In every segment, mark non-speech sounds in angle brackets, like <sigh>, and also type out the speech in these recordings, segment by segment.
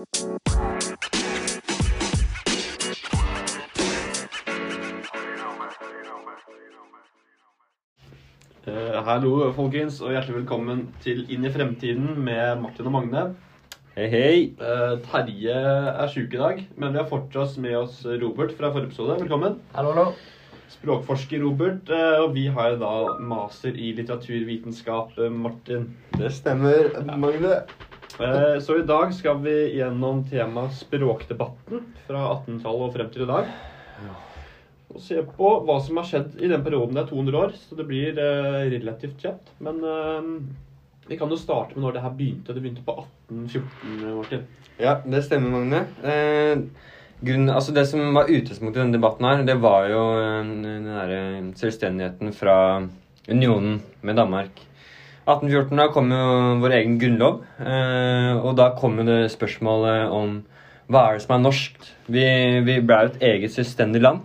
Eh, hallo, folkens, og hjertelig velkommen til Inn i fremtiden med Martin og Magne. Hei, hei. Eh, Terje er sjuk i dag, men vi har fortsatt med oss Robert fra forrige episode. Velkommen. Hallo, hallo. Språkforsker Robert, eh, og vi har da master i litteraturvitenskap, eh, Martin. Det stemmer, Magne. Eh, Så i dag skal vi gjennom temaet språkdebatten fra 1800-tallet og frem til i dag. Og se på hva som har skjedd i den perioden. Det er 200 år, så det blir eh, relativt kjapt. Men eh, vi kan jo starte med når det her begynte. Det begynte på 1814, Martin. Ja, det stemmer, Magne. Eh, grunnen, altså det som var utgangspunktet i denne debatten, her, det var jo den derre selvstendigheten fra unionen med Danmark. 1814 da kom jo vår egen grunnlov, eh, og da kom jo det spørsmålet om hva er det som er norskt? Vi, vi ble jo et eget selvstendig land.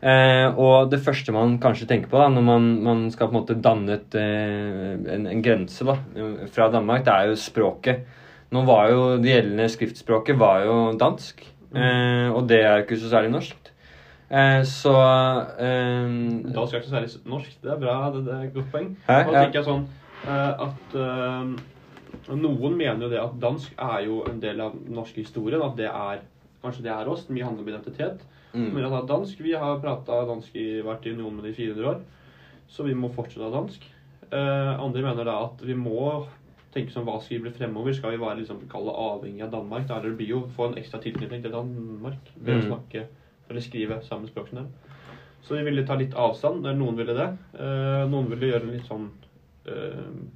Eh, og det første man kanskje tenker på da, når man, man skal på en måte danne et, eh, en, en grense da, fra Danmark, det er jo språket. Nå var jo Det gjeldende skriftspråket var jo dansk, eh, og det er ikke så særlig norskt. Eh, så eh, Dansk er ikke så særlig norsk. Det er bra. Det, det er et godt poeng. Hæ? Og da tenker jeg sånn at eh, Noen mener jo det at dansk er jo en del av den norske historien. At det er Kanskje det er oss. Mye handler om identitet. mm, Men at dansk, Vi har prata dansk i, vært i union med det i 400 år, så vi må fortsette å ha dansk. Eh, andre mener da at vi må tenke som hva skal vi bli fremover? Skal vi være liksom, avhengig av Danmark? Da eller det blir jo få en ekstra tilknytning til Danmark ved å Mm. snakke eller skrive samme språk som dem. Så vi ville ta litt avstand. Noen ville det. Eh, noen ville gjøre en litt sånn eh,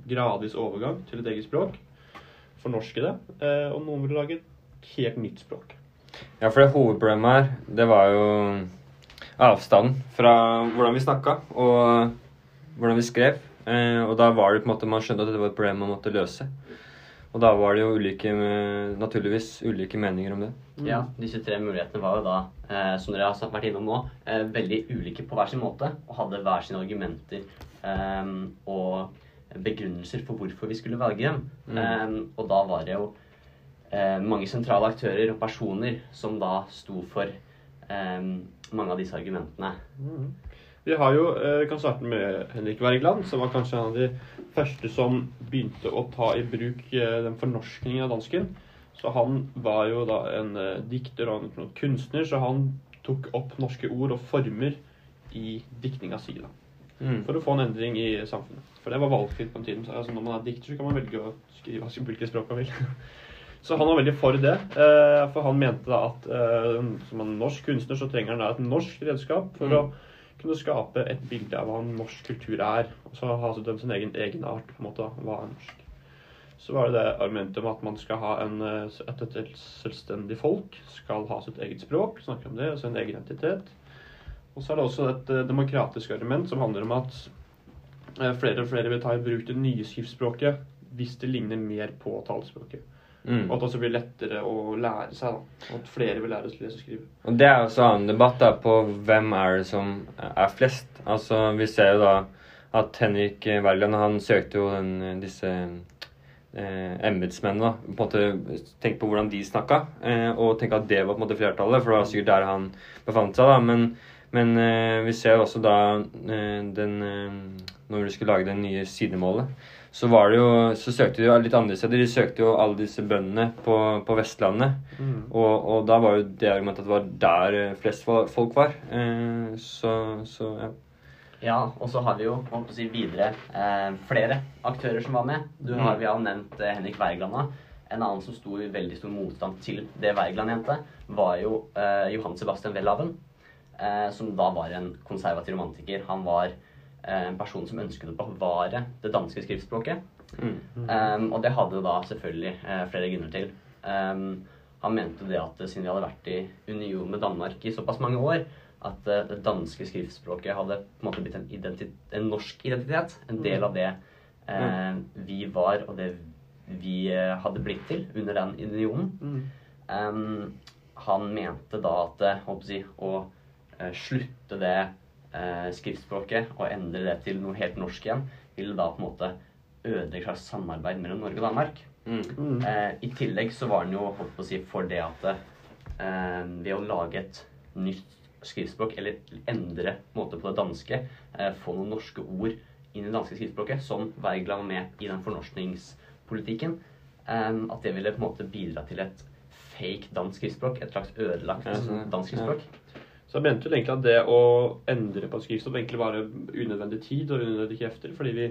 gradvis overgang til et eget språk. Fornorske det. Eh, og noen ville lage et helt nytt språk. Ja, for det hovedproblemet her, det var jo avstanden fra hvordan vi snakka og hvordan vi skrev. Eh, og da var det på en måte man skjønte at det var et problem man måtte løse. Og da var det jo ulike, eh, naturligvis ulike meninger om det. Ja, disse tre mulighetene var jo da, eh, som dere har vært innom nå, eh, veldig ulike på hver sin måte, og hadde hver sine argumenter eh, og begrunnelser for hvorfor vi skulle velge dem. Mm. Eh, og da var det jo eh, mange sentrale aktører og personer som da sto for eh, mange av disse argumentene. Mm. Vi har jo, eh, vi kan starte med Henrik Wergeland, som var kanskje en av de første som begynte å ta i bruk eh, den fornorskningen av dansken. Så han var jo da en eh, dikter og en kunstner, så han tok opp norske ord og former i diktninga si. da. Mm. For å få en endring i samfunnet. For det var valgfritt på den tiden. Så altså, når man er dikter, så kan man velge å skrive hvilket språk man vil. <laughs> Så han var veldig for det. eh, For han mente da at eh, som en norsk kunstner så trenger han da et norsk redskap for Mm. å kunne skape et bilde av hva en norsk kultur er. Og så ha den sin egen egenart, på en måte. Hva er norsk? Så var det det argumentet om at man skal ha en, et, at et selvstendig folk skal ha sitt eget språk, snakke om det, og sin egen identitet. Og så er det også et eh, demokratisk argument som handler om at eh, flere og flere vil ta i bruk det nye skriftspråket hvis det ligner mer på talespråket. Mm. Og at det også blir lettere å lære seg. da. Og at flere vil lære å lese og skrive. Og det er også en annen debatt da, på hvem er det som er flest. Altså, Vi ser jo da at Henrik Wergeland han søkte jo den, disse eh, embetsmennene. da, på en måte Tenk på hvordan de snakka, eh, og tenk at det var på en måte flertallet, for det var sikkert der han befant seg. da, Men, men eh, vi ser også da eh, den eh, Når du skulle lage det nye sidemålet, så var det jo, så søkte de jo litt andre steder. De søkte jo alle disse bøndene på, på Vestlandet. Og, og da var jo det argumentet at det var der flest folk var. Eh, så, så ja. Ja, og så har vi jo holdt på å si, videre eh, flere aktører som var med. Du har, Vi har nevnt eh, Henrik Wergeland. da. En annen som sto i veldig stor motstand til det Wergeland mente, var jo eh, Johan Sebastian Welhaven. Eh, som da var en konservativ romantiker. Han var eh, en person som ønsket å bevare det danske skriftspråket. Mm. Um, og det hadde da selvfølgelig eh, flere grunner til. Um, han mente det at siden vi hadde vært i union med Danmark i såpass mange år, at det danske skriftspråket hadde på en måte blitt en, en norsk identitet. En del av det eh, vi var, og det vi hadde blitt til under den unionen. Mm. Um, han mente da at å, å slutte det eh, skriftspråket og endre det til noe helt norsk igjen, ville da på en måte ødelegge et slags samarbeid mellom Norge og Danmark. Mm. Mm. Eh, I tillegg så var den jo holdt på å si, for det at eh, ved å lage et nytt skriftspråk, eller endre måte på det danske, eh, få noen norske ord inn i det danske skriftspråket, som Wergeland var med i den fornorskningspolitikken, eh, at det ville på en måte bidra til et fake dansk skriftspråk, et slags ødelagt dansk skriftspråk. Så jeg mente vel egentlig at det å endre på et skriftstoff egentlig var unødvendig tid og unødvendige krefter, fordi vi,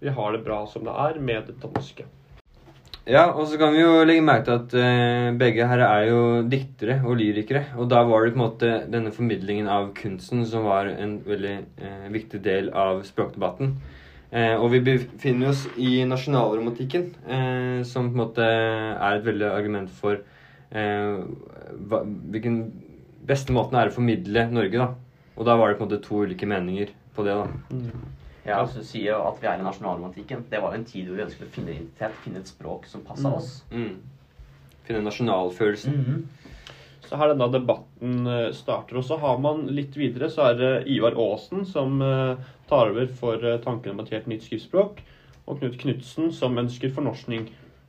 vi har det bra som det er med det danske. Ja, og så kan vi jo legge merke til at eh, begge her er jo diktere og lyrikere. Og da var det på en måte denne formidlingen av kunsten som var en veldig eh, viktig del av språkdebatten. Eh, og vi befinner oss i nasjonalromantikken, eh, som på en måte er et veldig argument for eh, hva, hvilken beste måten er å formidle Norge, da. Og da var det på en måte to ulike meninger på det, da. Ja, og Du sier jo at vi er i nasjonalromantikken. Det var jo en tid hvor vi ønsket å finne identitet, finne et språk som passa Mm. oss. Mm. Finne nasjonalfølelsen. Så her denne debatten eh, starter. Og så har man litt videre, så er det Ivar Aasen som eh, tar over for eh, tanken om et helt nytt skriftspråk. Og Knut Knutsen som ønsker fornorskning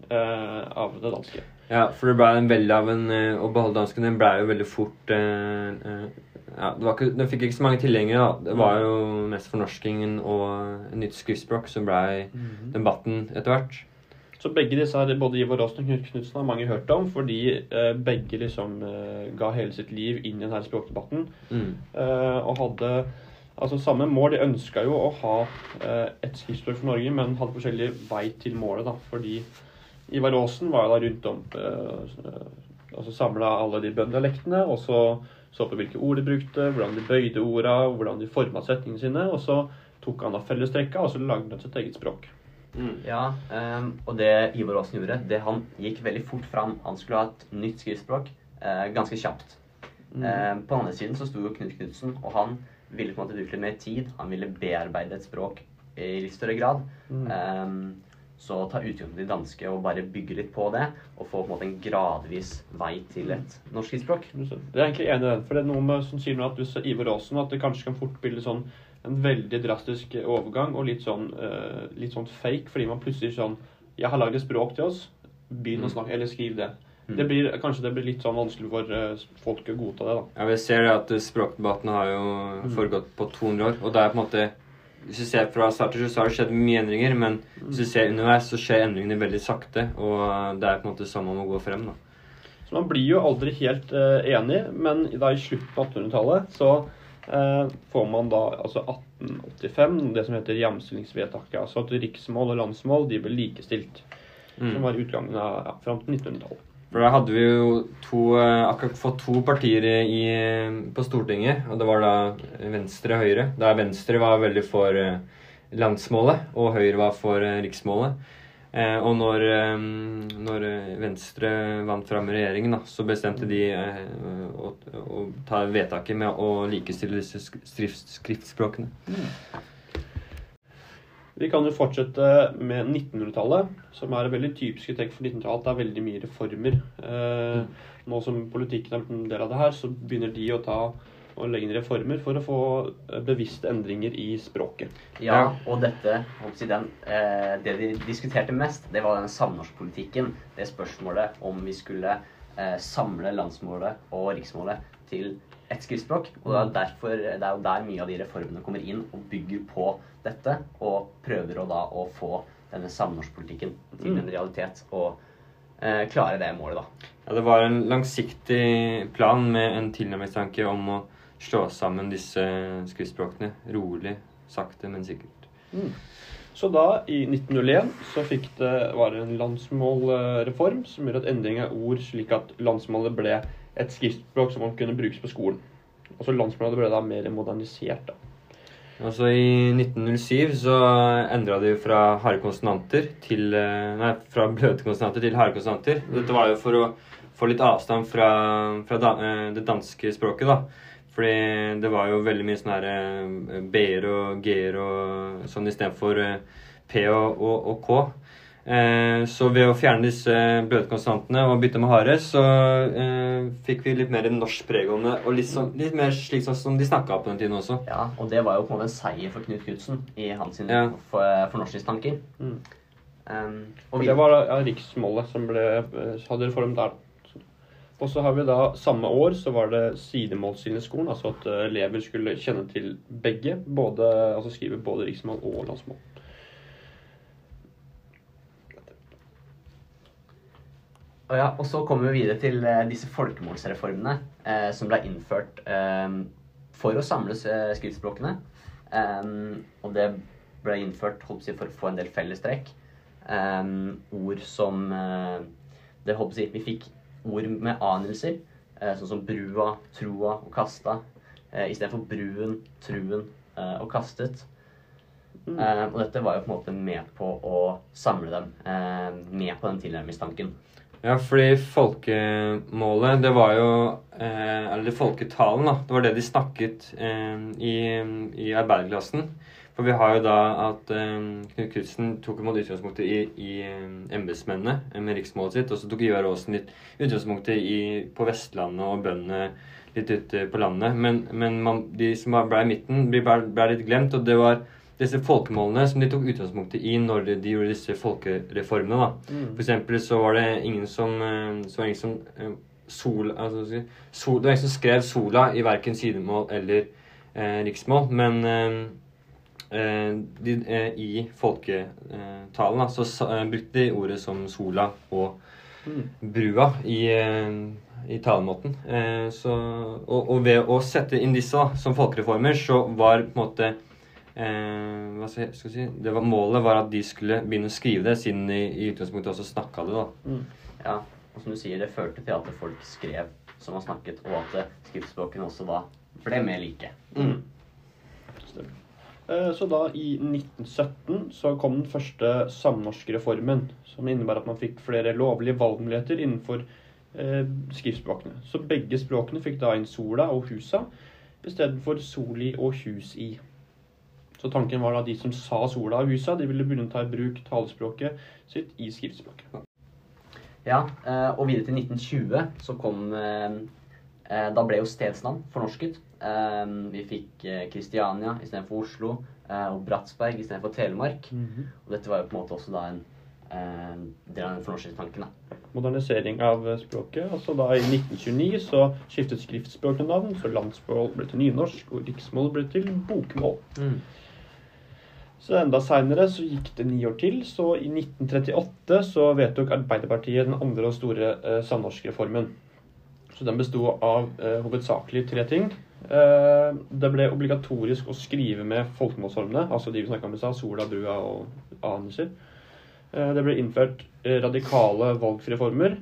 eh, av det danske. Ja, for det ble en veldig av en eh, Å beholde dansken, den ble jo veldig fort eh, eh, ja, det var ikke, Den fikk ikke så mange tilhengere, da. Det var jo mest fornorskingen og nytt skriftspråk som ble debatten etter hvert. Så begge disse her, både Ivar Aasen og Knut Knutsen har mange hørt om, fordi eh, begge liksom eh, ga hele sitt liv inn i denne språkdebatten. Mm. eh, og hadde altså samme mål. De ønska jo å ha et skriftspråk for Norge, men hadde forskjellig vei til målet. da, fordi Ivar Aasen var jo da rundt om eh, altså samla alle de bøndedialektene, og så så på hvilke ord de brukte, hvordan de bøyde orda, hvordan de forma setningene sine. Og så tok han da fellestrekka, og så lagde han sitt eget språk. Mm. Ja, ehm, og det Ivar Aasen gjorde, det han gikk veldig fort fram. Han skulle ha et nytt skriftspråk eh, ganske kjapt. Ehm, på den andre siden så sto jo Knut Knutsen, og han ville på en måte bruke litt mer tid. Han ville bearbeide et språk i litt større grad. Mm. Ehm, så ta utgangspunkt i danske og bare bygge litt på det. Og få på en måte en gradvis vei til et norsk skriftspråk. Det er egentlig enig i den. For det er noe med, som sier at du ser Ivar Aasen, at det kanskje kan fort bli litt sånn en veldig drastisk overgang og litt sånn, uh, litt sånn fake, fordi man plutselig sånn Jeg har lagd et språk til oss. Begynn å snakke, eller skriv det. Det blir, kanskje det blir litt sånn vanskelig for uh, folk å godta det, da. Ja, Vi ser det at språkdebatten har jo foregått på 200 år. Og det er på en måte Hvis du ser fra start til slutt, så har det skjedd mye endringer. Men hvis du ser underveis, så skjer endringene veldig sakte. Og det er på en måte sånn man må gå frem. da. Så man blir jo aldri helt uh, enig, men da i slutten av 1800-tallet så uh, får man da altså 1885 det som heter jamstillingsvedtaket. Altså at riksmål og landsmål de ble likestilt. Som Mm. var utgangen av ja, fram til 1900-tallet. For da hadde vi jo to, eh, akkurat fått to partier i, på Stortinget. Og det var da Venstre og Høyre. Der Venstre var veldig for eh, landsmålet, og Høyre var for eh, riksmålet. Og når, når Venstre vant fram regjeringen, da, så bestemte de å, å ta vedtaket med å likestille disse skrift, skriftspråkene. Vi kan jo fortsette med 1900-tallet, som er veldig typiske trekk for 1900-tallet. Det er veldig mye reformer. Eh, Nå som politikken er blitt en del av det her, så begynner de å ta og legge inn reformer for å få eh, bevisste endringer i språket. Ja, og dette, den, eh, det de diskuterte mest, det var den samnorskpolitikken. Det spørsmålet om vi skulle samle landsmålet og riksmålet til ett skriftspråk. Og det er, derfor, det er jo der mye av de reformene kommer inn og bygger på dette. Og prøver å da å få denne samnorskpolitikken til en realitet og eh, klare det målet, da. Ja, det var en langsiktig plan med en tilnærmingstanke om å slå sammen disse skriftspråkene. Rolig, sakte, men sikkert. Så da, i 1901, så fikk det, var det en landsmålreform som gjorde at endring av ord slik at landsmålet ble et skriftspråk som man kunne brukes på skolen. Altså landsmålet ble da mer modernisert. da. Altså I 1907 så endra de fra harde konsonanter til eh, Nei, fra bløte konsonanter til harde konsonanter. Dette var jo for å få litt avstand fra, fra da, eh, det danske språket, da. Fordi det var jo veldig mye sånn her eh, b-er og g-er og sånn istedenfor p og, og, og k. Eh, så ved å fjerne disse bløtkonstantene og bytte med harde, så eh, fikk vi litt mer norsk preg om det. Og litt, sånn, litt mer slik sånn som de snakka på den tiden også. Ja, og det var jo på en måte en seier for Knut Knutsen i hans ja. fornorskningstanker. for. Mm. Um, Og vi, det var ja, riksmålet som ble, eh, hadde reform der. Og så har vi da samme år så var det sidemålsskolen, altså at eh, elever skulle kjenne til begge. Både, altså skrive både riksmål og landsmål. Og, ja, og så kommer vi videre til eh, disse folkemålsreformene eh, som ble innført eh, for å samle eh, skriftspråkene. Um, og det ble innført si, for å få en del fellestrekk. Um, ord som eh, det si, Vi fikk ord med anelser, eh, sånn som brua, troa og kasta. Uh, Istedenfor bruen, truen eh, og kastet. Mm. Eh, og dette var jo på en måte med på å samle dem eh, med på den tilnærmingstanken. Ja, fordi folkemålet, det var jo eh, Eller folketalen, da. Det var det de snakket eh, i, i arbeiderklassen. For vi har jo da at eh, Knut Knutsen tok imot utgangspunktet i, i eh, embetsmennene eh, med riksmålet sitt. Og så tok Ivar Aasen litt utgangspunktet i, på Vestlandet og bøndene litt ute på landet. Men, men man, de som ble i midten, ble, ble litt glemt. Og det var disse folkemålene som de tok utgangspunktet i når de, de gjorde disse folkereformene. da. Mm. For eksempel så var det ingen som, eh, så var det ingen som eh, sol, altså, sol, Det var ingen som skrev sola i verken sidemål eller eh, riksmål. Men eh, eh, de, eh, i folketalen da, så brukte de ordet som sola og Mm. brua i, i talemåten. Eh, så, og, og ved å sette inn disse da, som folkereformer, så var på en måte eh, hva skal jeg, si, det var, Målet var at de skulle begynne å skrive det, siden de i utgangspunktet også snakka det. da. Mm. Ja, og som du sier, det førte til at folk skrev som har snakket, og at skriftspråkene også da ble mer like. Mm. Stemmer. Eh, Så da, i 1917, så kom den første samnorskreformen, som innebærer at man fikk flere lovlige valgmuligheter innenfor eh, skriftspråkene. Så begge språkene fikk da inn sola og husa istedenfor soli og hus i. Så tanken var at de som sa sola av husa, de ville begynne å ta i bruk talespråket sitt i skriftspråket. Ja, eh, og videre til 1920 så kom eh, eh, Da ble jo stedsnavn fornorsket. Vi fikk Kristiania istedenfor Oslo, og Bratsberg istedenfor Telemark. Og dette var jo på en måte også da en del av den fornorskingstanken. Modernisering av språket. altså da I 1929 så skiftet skriftspråkene navn, så landsmål ble til nynorsk, og riksmål ble til bokmål. Så enda seinere så gikk det ni år til, så i 1938 så vedtok Arbeiderpartiet den andre og store eh, samnorskreformen. Så den besto av eh, hovedsakelig tre ting. Eh, det ble obligatorisk å skrive med folkemålsformene, altså de vi snakka om i stad, sola, brua og Anuser. Eh, det ble innført eh, radikale valgreformer,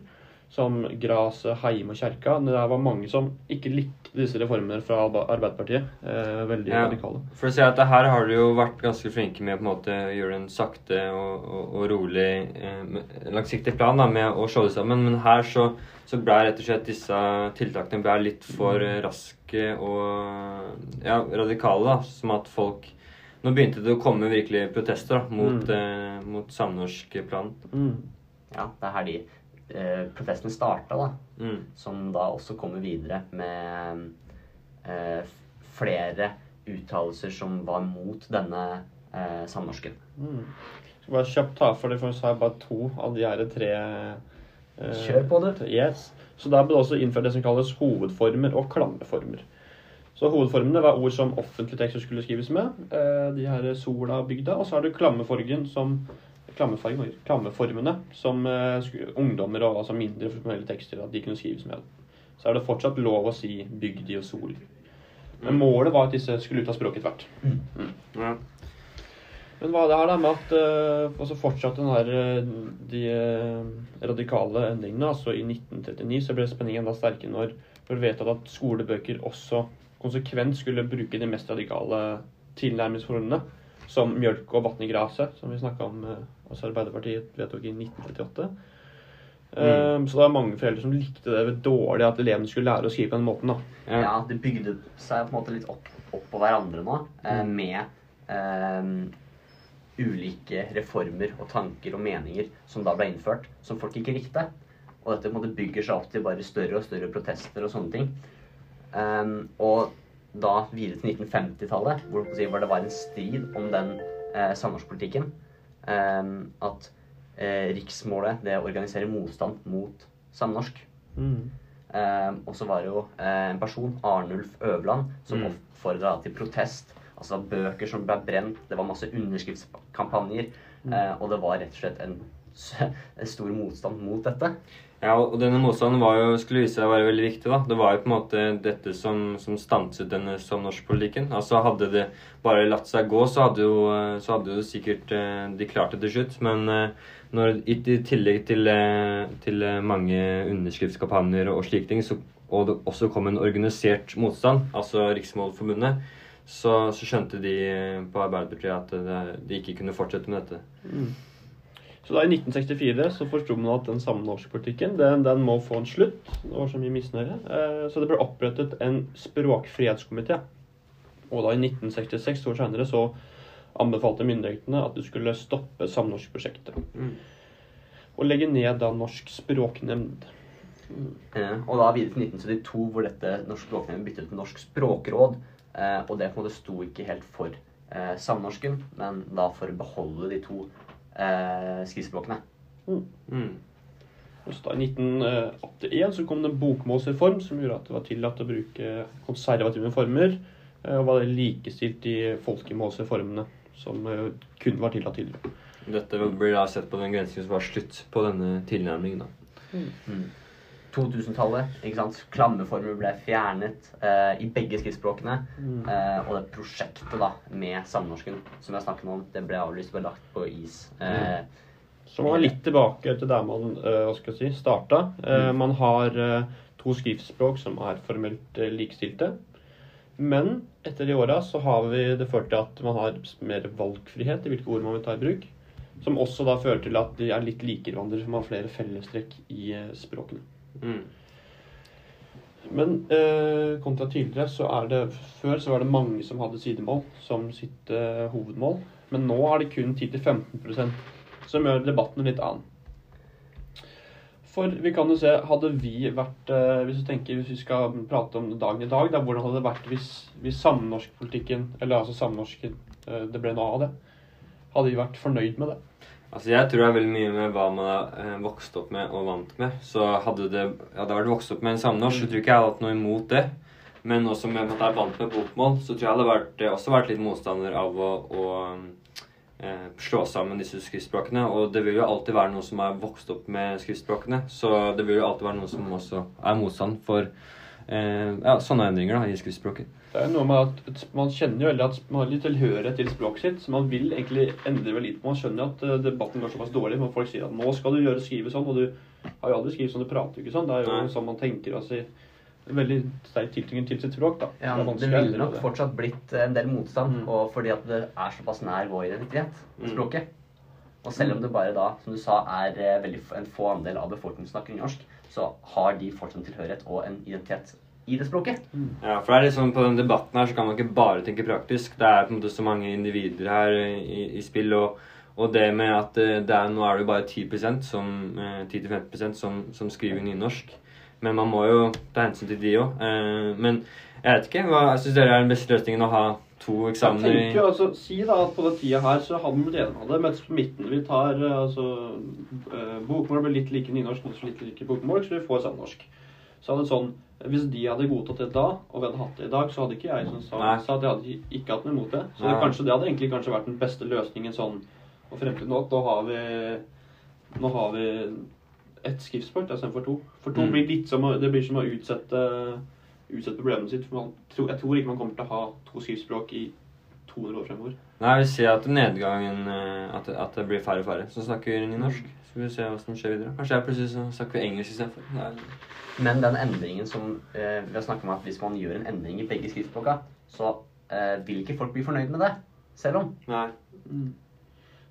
som gras, Heim og Kjerka. Det var mange som ikke likte disse reformene fra Arbeiderpartiet. Eh, veldig Ja. radikale. For å si at det her har du jo vært ganske flinke med på en måte å gjøre en sakte og, og, og rolig eh, langsiktig plan da, med å slå det sammen. Men her så, så ble rett og slett disse tiltakene ble litt for eh, raske og ja, radikale. da, Som at folk Nå begynte det å komme virkelig protester da, mot, eh, mot samnorskplanen. Mm. Ja, det er her de eh, protestene starta, da. Mm. Som da også kommer videre med eh, flere uttalelser som var mot denne eh, samnorsken. Mm. Skal bare kjapt ta for det, for så har jeg bare to av de her tre eh, Kjør på, det. Yes. Så der ble det også innført det som kalles hovedformer og klammeformer. Så hovedformene var ord som offentlige tekster skulle skrives med. Eh, de her sola og bygda. Og så har du klammeforgen som klammeformene som eh, ungdommer og altså mindre formelle tekster at de kunne skrives med. Så er det fortsatt lov å si bygdi og sol. Men målet var at disse skulle ut av språket etter hvert. Ja. Men hva er det her da med at uh, også fortsatt den her, eh, de radikale endringene? altså I 1939 så ble spenningen enda sterkere når det ble vedtatt at skolebøker også konsekvent skulle bruke de mest radikale tilnærmingsformene, som mjølk og vann i gresset, som vi snakka om uh, altså Arbeiderpartiet vedtok i 1938. Um, Så det er mange foreldre som likte det dårlig at elevene skulle lære å skrive på den måten. da. Ja. Ja, det bygde seg på en måte litt opp, opp på hverandre nå, mm. med um, ulike reformer og tanker og meninger som da ble innført, som folk ikke likte. Og dette på en måte bygger seg opp til bare større og større protester og sånne ting. Um, og da videre til 1950-tallet, hvor, det var en strid om den eh, samnorskpolitikken. Um, at eh, riksmålet, det organisere motstand mot samnorsk. Mm. Eh, og så var det jo eh, en person, Arnulf Øverland, som Mm. oppfordra til protest. Altså bøker som ble brent, det var masse underskriftskampanjer, Mm. eh, og det var rett og slett en, <laughs> en stor motstand mot dette. Ja, og denne motstanden jo, skulle vise seg å være veldig viktig. da. Det var jo på en måte dette som, som stanset denne samnorskpolitikken. Altså Hadde det bare latt seg gå, så hadde jo, så hadde jo sikkert eh, de klart det til slutt. Men eh, når, i, i tillegg til, eh, til mange underskriftskampanjer og slike ting, så, og det også kom en organisert motstand, altså Riksmålforbundet, så, så skjønte de på Arbeiderpartiet at de ikke kunne fortsette med dette. Mm. Så da i 1964 så forsto man at den samnorskpolitikken den, den må få en slutt. Det var så mye misnøye. Eh, så det ble opprettet en språkfrihetskomité. Og da i 1966, to år senere, så anbefalte myndighetene at du skulle stoppe samnorskprosjektet. Og legge ned da Norsk språknemnd. Eh, og da videre til 1972, hvor dette Norsk språknemnd byttet til Norsk språkråd. Eh, og det på en måte sto ikke helt for eh, samnorsken, men da for å beholde de to eh, skriftspråkene. Mm. Mm. så da I 1981 så kom det en bokmålsreform som gjorde at det var tillatt å bruke konservative former. eh, Og var likestilt i folkemålsreformene, som eh, kun var tillatt tidligere. Dette blir da sett på den grensen som var slutt på denne tilnærmingen. da. 2000-tallet, ikke sant. Klammeformer ble fjernet eh, i begge skriftspråkene. Mm. Eh, og det prosjektet da med samnorsken som jeg snakket om, det ble avlyst og ble lagt på is. Eh, Så man er litt tilbake til der man eh, skal si, starta. Mm. Man har eh, to skriftspråk som er formelt eh, likestilte. Men etter de åra så har vi det ført til at man har mer valgfrihet i hvilke ord man vil ta i bruk. Som også da fører til at de er litt like hverandre, som har flere fellestrekk i eh, språkene. Mm. Men eh, kontra tidligere så er det Før så var det mange som hadde sidemål som sitt eh, hovedmål. Men nå er det kun 10-15% som gjør debatten litt annen. For vi kan jo se, hadde vi vært eh, Hvis du tenker, hvis vi skal prate om dagen i dag, da, hvordan hadde det vært hvis, hvis samnorskpolitikken, eller altså samnorsken, eh, det ble noe av det? Hadde vi vært fornøyd med det? Altså Jeg tror det er veldig mye med hva man har eh, vokst opp med og vant med. Så hadde det hadde jeg vært vokst opp med en samnorsk, så tror ikke jeg hadde hatt noe imot det. Men også med at jeg er vant med bokmål, så tror jeg jeg hadde vært, eh, også vært litt motstander av å, å eh, slå sammen disse skriftspråkene. Og det vil jo alltid være noen som er vokst opp med skriftspråkene. Så det vil jo alltid være noen som også er motstand for eh, ja, sånne endringer da, i skriftspråket. Det er noe med at Man kjenner jo veldig at man har litt tilhørighet til språket sitt, så man vil egentlig endre veldig på Man skjønner jo at eh, debatten går såpass dårlig, men folk sier at nå skal du gjøre skrive sånn, og du har jo aldri skrevet sånn, du prater jo ikke sånn. Det er jo Nei. sånn man tenker. altså Veldig sterk tilknytning til sitt språk. da. Ja, det vanskelig ville nok fortsatt blitt en del motstand, Mm. og fordi at det er såpass nær vår identitet, Mm. språket. Og selv om det bare da, som du sa, er eh, veldig en få andel av befolkningen som snakker norsk, så har de fortsatt en tilhørighet og en identitet i det språket. Ja, for det er litt sånn På den debatten her så kan man ikke bare tenke praktisk. Det er på en måte så mange individer her i, i spill. Og, og det med at eh, det er, nå er det jo bare 10% som, eh, 10-15% som, som skriver nynorsk. Men man må jo ta hensyn til de òg. Eh, men jeg vet ikke. Hva syns dere er den beste løsningen å ha to Jeg eksamener i tenker jo, altså, Si da at på den tida her så hadde vi det, mens på midten vi tar eh, altså, eh, Bokmål blir litt like nynorsk, nynorsk litt like bokmål, så vi får samnorsk. Så hadde sånn, Hvis de hadde godtatt det da, og vi hadde hatt det i dag, så hadde ikke jeg som sa, sa at jeg hadde ikke hatt noe imot det. Så det, kanskje, det hadde egentlig kanskje vært den beste løsningen sånn og frem til nå. at har vi, nå har vi ett skriftspråk istedenfor to. For to Mm. blir litt som det blir som å utsette, utsette problemet sitt. For man, jeg tror ikke man kommer til å ha to skriftspråk i 200 år fremover. Nei, vi ser at nedgangen eh, At, det- at det blir færre og færre som snakker nynorsk. Så får vi se hva som skjer videre. Kanskje jeg plutselig så snakker vi engelsk istedenfor. Men den endringen som eh, vi har snakket om at hvis man gjør en endring i begge skriftspråka, så eh, vil ikke folk bli fornøyd med det. Selv om. Nei.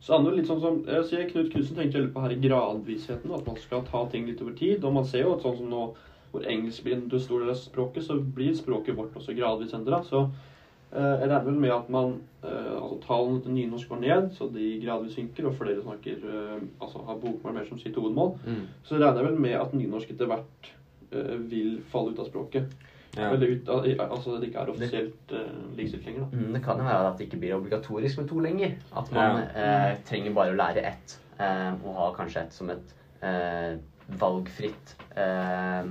Så andre litt sånn som jeg sier, Knut Knutsen tenkte veldig på her i gradvisheten, at man skal ta ting litt over tid. Og man ser jo at sånn som nå hvor engelsk blir en stor del av språket, så blir språket vårt også gradvis endra. Så jeg regner vel med at man eh, altså tallene til nynorsk går ned, så de gradvis synker, og flere snakker eh, altså har bokmål mer som sitt hovedmål. Mm. Så regner jeg vel med at nynorsk etter hvert eh, vil falle ut av språket. Ja. Eller ut, al- altså det ikke er offisielt uh, likestilt lenger, da. Mm, Det kan jo være at det ikke blir obligatorisk med to lenger. At man eh, trenger bare å lære ett, eh, og ha kanskje ett som et eh, valgfritt eh,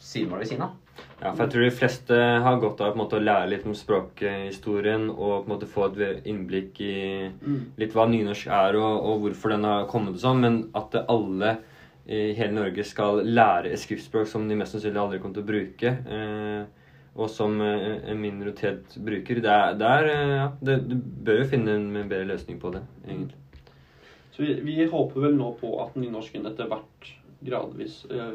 sidemål ved siden av. Ja, for jeg tror de fleste har godt av på en måte, å lære litt om språkhistorien og på en måte få et innblikk i litt hva nynorsk er og, og hvorfor den har kommet og sånn, men at alle i hele Norge skal lære et skriftspråk som de mest sannsynlig aldri kommer til å bruke, eh, og som eh, en minoritet bruker, det er, det er eh, ja, det, Du bør jo finne en bedre løsning på det, egentlig. Så vi, vi håper vel nå på at nynorsken etter hvert gradvis eh,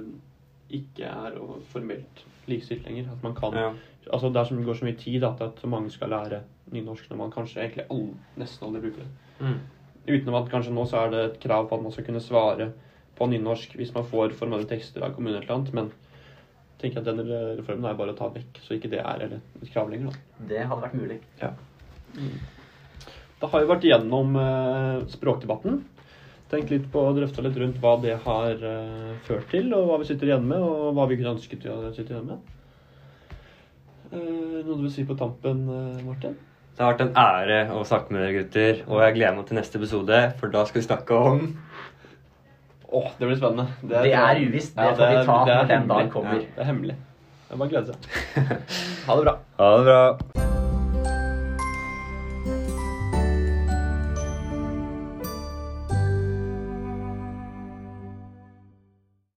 ikke er formelt likestilt lenger. At man kan Ja. Altså det er som går så mye tid at, at mange skal lære nynorsk når man kanskje egentlig all, nesten aldri bruker det. Utenom at kanskje nå så er det et krav på at man skal kunne svare på nynorsk hvis man får formelle tekster av kommunen eller annet, men tenker at denne reformen er bare å ta vekk, så ikke det er eller et krav lenger. da. Det hadde vært mulig. Da har vi vært igjennom eh, språkdebatten. Tenkt litt på, drøfta litt rundt hva det har eh, ført til, og hva vi sitter igjen med, og hva vi kunne ønsket å sitte igjen med. Eh, noe du vil si på tampen, eh, Martin? Det har vært en ære å snakke med dere, gutter, og jeg gleder meg til neste episode, for da skal vi snakke om Åh, det blir spennende. Det er uvisst. Det får vi ta når den dagen dag kommer. Ja, det er hemmelig. Det er bare å glede seg. <laughs> Ha det bra. Ha det bra.